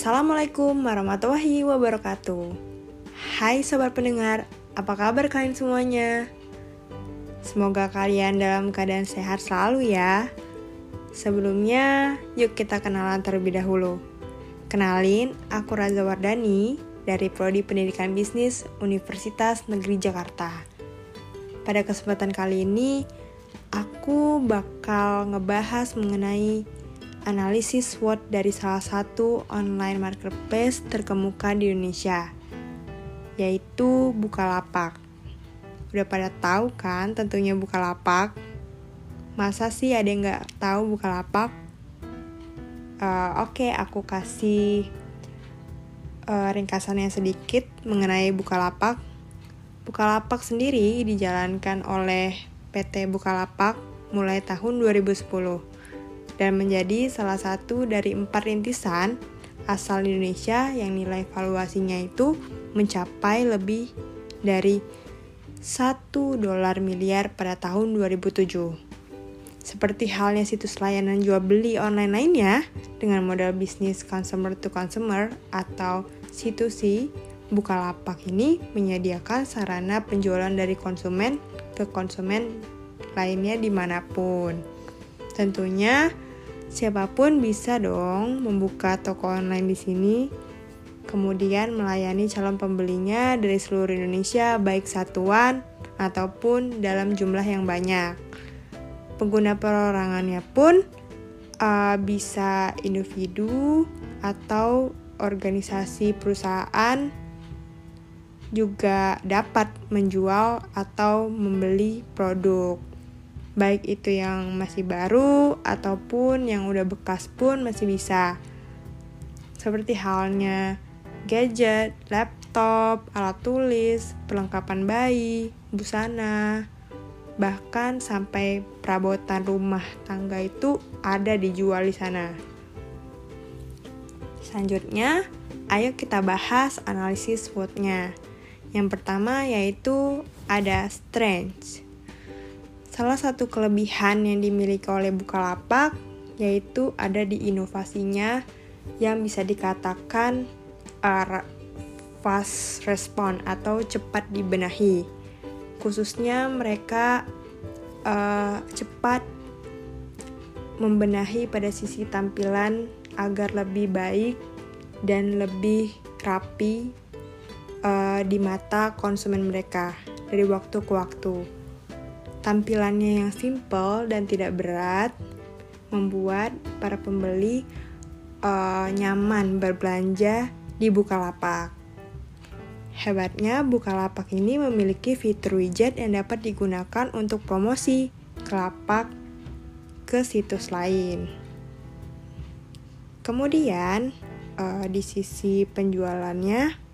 Assalamualaikum warahmatullahi wabarakatuh. Hai sobat pendengar, apa kabar kalian semuanya? Semoga kalian dalam keadaan sehat selalu ya. Sebelumnya, yuk kita kenalan terlebih dahulu. Kenalin, aku Raza Wardani dari Prodi Pendidikan Bisnis Universitas Negeri Jakarta. Pada kesempatan kali ini, aku bakal ngebahas mengenai analisis SWOT dari salah satu online marketplace terkemuka di Indonesia, yaitu Bukalapak. Udah pada tahu kan tentunya Bukalapak? Masa sih ada yang nggak tahu Bukalapak? Uh, Oke, okay, aku kasih uh, ringkasannya sedikit mengenai Bukalapak. Bukalapak sendiri dijalankan oleh PT Bukalapak mulai tahun 2010 dan menjadi salah satu dari empat rintisan asal Indonesia yang nilai valuasinya itu mencapai lebih dari 1 dolar miliar pada tahun 2007. Seperti halnya situs layanan jual beli online lainnya dengan model bisnis consumer to consumer atau C2C, Bukalapak ini menyediakan sarana penjualan dari konsumen ke konsumen lainnya di mana pun. Tentunya siapa pun bisa dong membuka toko online di sini, kemudian melayani calon pembelinya dari seluruh Indonesia baik satuan ataupun dalam jumlah yang banyak. Pengguna perorangannya pun uh, bisa individu atau organisasi perusahaan juga dapat menjual atau membeli produk baik itu yang masih baru ataupun yang udah bekas pun masih bisa seperti halnya gadget, laptop, alat tulis, perlengkapan bayi, busana, bahkan sampai perabotan rumah tangga itu ada dijual di sana. Selanjutnya, ayo kita bahas analisis SWOT-nya. Yang pertama yaitu ada strength. Salah satu kelebihan yang dimiliki oleh Bukalapak yaitu ada di inovasinya yang bisa dikatakan uh, fast respon atau cepat dibenahi khususnya mereka uh, cepat membenahi pada sisi tampilan agar lebih baik dan lebih rapi uh, di mata konsumen mereka dari waktu ke waktu. Tampilannya yang simple dan tidak berat membuat para pembeli uh, nyaman berbelanja di Bukalapak. Hebatnya, Bukalapak ini memiliki fitur widget yang dapat digunakan untuk promosi kelapak ke situs lain. Kemudian, uh, di sisi penjualannya,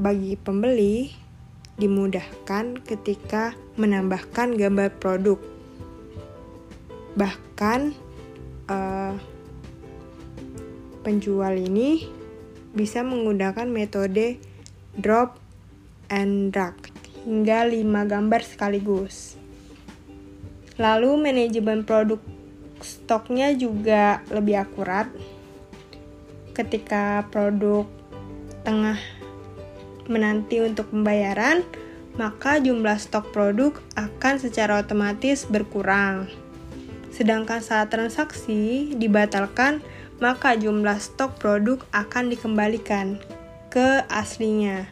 bagi pembeli dimudahkan ketika menambahkan gambar produk. Bahkan, uh, penjual ini bisa menggunakan metode drop and drag hingga 5 gambar sekaligus. Lalu manajemen produk stoknya juga lebih akurat. Ketika produk tengah menanti untuk pembayaran, maka jumlah stok produk akan secara otomatis berkurang. Sedangkan saat transaksi dibatalkan, maka jumlah stok produk akan dikembalikan ke aslinya.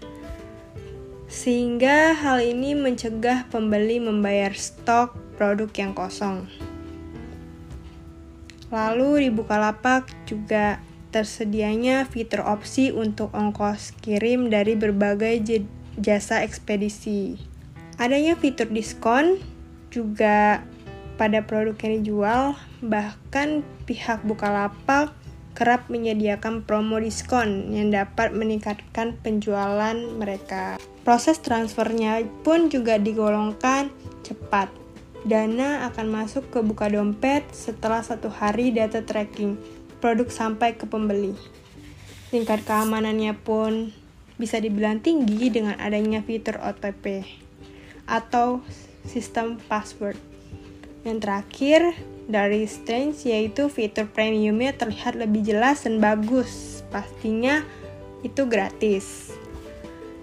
Sehingga hal ini mencegah pembeli membayar stok produk yang kosong. Lalu di Bukalapak juga tersedianya fitur opsi untuk ongkos kirim dari berbagai jasa ekspedisi. Adanya fitur diskon juga pada produk yang dijual, bahkan pihak Bukalapak kerap menyediakan promo diskon yang dapat meningkatkan penjualan mereka. Proses transfernya pun juga digolongkan cepat. Dana akan masuk ke buka dompet setelah satu hari data tracking produk sampai ke pembeli. Tingkat keamanannya pun bisa dibilang tinggi dengan adanya fitur OTP atau sistem password. Yang terakhir, dari Strange yaitu fitur premiumnya terlihat lebih jelas dan bagus. Pastinya itu gratis.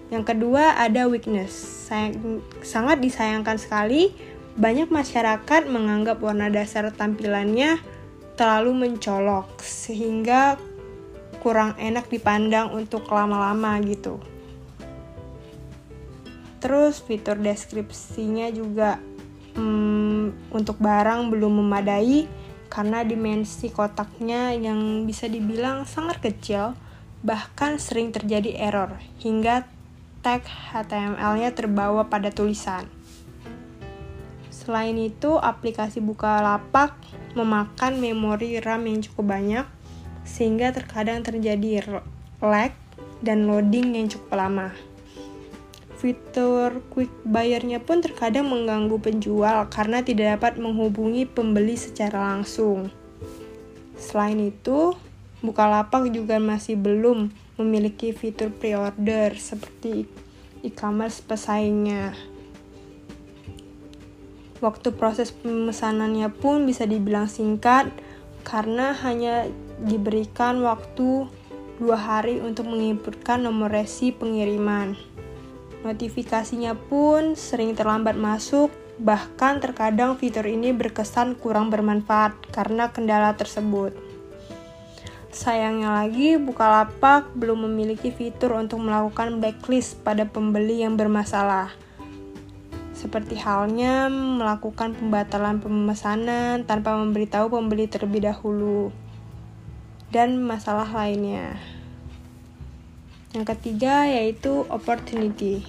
Yang kedua ada weakness. Sayang, sangat disayangkan sekali banyak masyarakat menganggap warna dasar tampilannya terlalu mencolok sehingga kurang enak dipandang untuk lama-lama gitu. Terus fitur deskripsinya juga hmm, untuk barang belum memadai karena dimensi kotaknya yang bisa dibilang sangat kecil, bahkan sering terjadi error hingga tag HTML-nya terbawa pada tulisan. Selain itu, aplikasi Bukalapak memakan memori RAM yang cukup banyak, sehingga terkadang terjadi lag dan loading yang cukup lama. Fitur quick buyer-nya pun terkadang mengganggu penjual karena tidak dapat menghubungi pembeli secara langsung. Selain itu, Bukalapak juga masih belum memiliki fitur pre-order seperti e-commerce pesaingnya. Waktu proses pemesanannya pun bisa dibilang singkat karena hanya diberikan waktu dua hari untuk menginputkan nomor resi pengiriman. Notifikasinya pun sering terlambat masuk, bahkan terkadang fitur ini berkesan kurang bermanfaat karena kendala tersebut. Sayangnya lagi, Bukalapak belum memiliki fitur untuk melakukan blacklist pada pembeli yang bermasalah. Seperti halnya melakukan pembatalan pemesanan tanpa memberitahu pembeli terlebih dahulu. Dan masalah lainnya. Yang ketiga yaitu opportunity.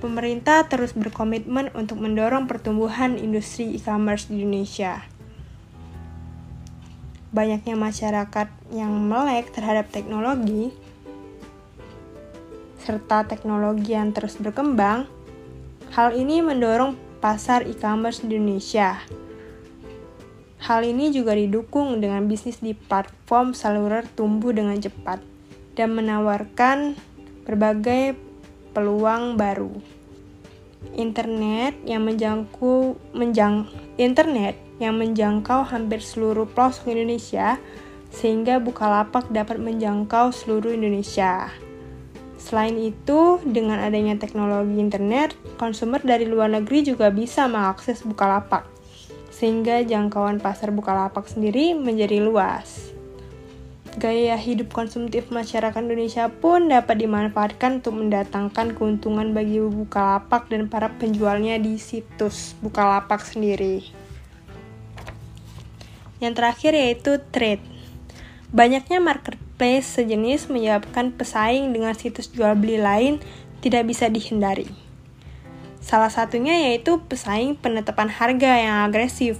Pemerintah terus berkomitmen untuk mendorong pertumbuhan industri e-commerce di Indonesia. Banyaknya masyarakat yang melek terhadap teknologi serta teknologi yang terus berkembang, hal ini mendorong pasar e-commerce Indonesia. Hal ini juga didukung dengan bisnis di platform seluler tumbuh dengan cepat dan menawarkan berbagai peluang baru. Internet yang menjangkau menjang, internet yang menjangkau hampir seluruh pelosok Indonesia sehingga Bukalapak dapat menjangkau seluruh Indonesia. Selain itu, dengan adanya teknologi internet, konsumer dari luar negeri juga bisa mengakses Bukalapak, sehingga jangkauan pasar Bukalapak sendiri menjadi luas. Gaya hidup konsumtif masyarakat Indonesia pun dapat dimanfaatkan untuk mendatangkan keuntungan bagi Bukalapak dan para penjualnya di situs Bukalapak sendiri. Yang terakhir yaitu trade. Banyaknya marketplace sejenis menyebabkan pesaing dengan situs jual beli lain tidak bisa dihindari. Salah satunya yaitu pesaing penetapan harga yang agresif.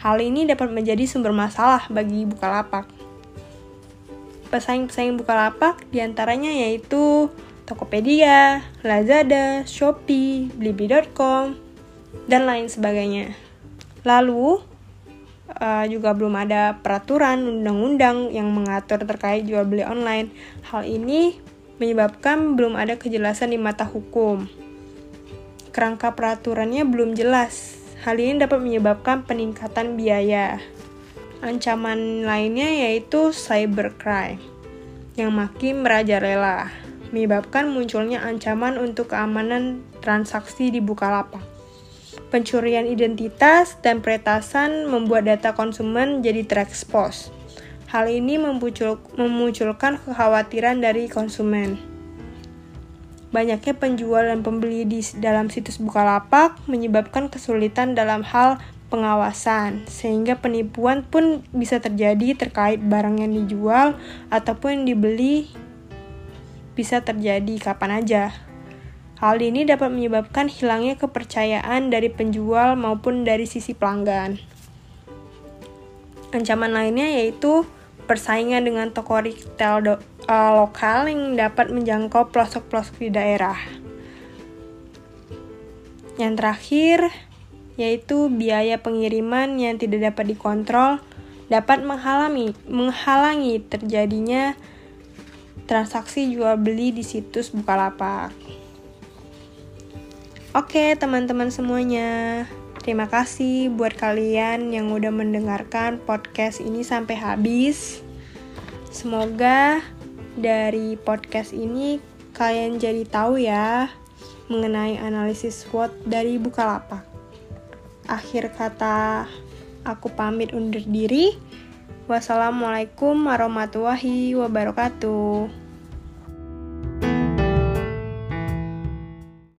Hal ini dapat menjadi sumber masalah bagi Bukalapak pesaing-pesaing Bukalapak di antaranya yaitu Tokopedia, Lazada, Shopee, Blibli.com, dan lain sebagainya. Lalu, uh, juga belum ada peraturan undang-undang yang mengatur terkait jual beli online. Hal ini menyebabkan belum ada kejelasan di mata hukum. Kerangka peraturannya belum jelas. Hal ini dapat menyebabkan peningkatan biaya. Ancaman lainnya yaitu cybercrime yang makin merajalela, menyebabkan munculnya ancaman untuk keamanan transaksi di Bukalapak. Pencurian identitas dan peretasan membuat data konsumen jadi terekspos. Hal ini memunculkan kekhawatiran dari konsumen. Banyaknya penjual dan pembeli di dalam situs Bukalapak menyebabkan kesulitan dalam hal pengawasan, sehingga penipuan pun bisa terjadi terkait barang yang dijual ataupun yang dibeli bisa terjadi kapan aja. Hal ini dapat menyebabkan hilangnya kepercayaan dari penjual maupun dari sisi pelanggan. Ancaman lainnya yaitu persaingan dengan toko retail do, uh, lokal yang dapat menjangkau pelosok-pelosok di daerah. Yang terakhir, yaitu biaya pengiriman yang tidak dapat dikontrol dapat menghalangi, menghalangi terjadinya transaksi jual beli di situs Bukalapak. Oke, teman-teman semuanya. Terima kasih buat kalian yang udah mendengarkan podcast ini sampai habis. Semoga dari podcast ini kalian jadi tahu ya mengenai analisis SWOT dari Bukalapak. Akhir kata, aku pamit undur diri. Wassalamualaikum warahmatullahi wabarakatuh.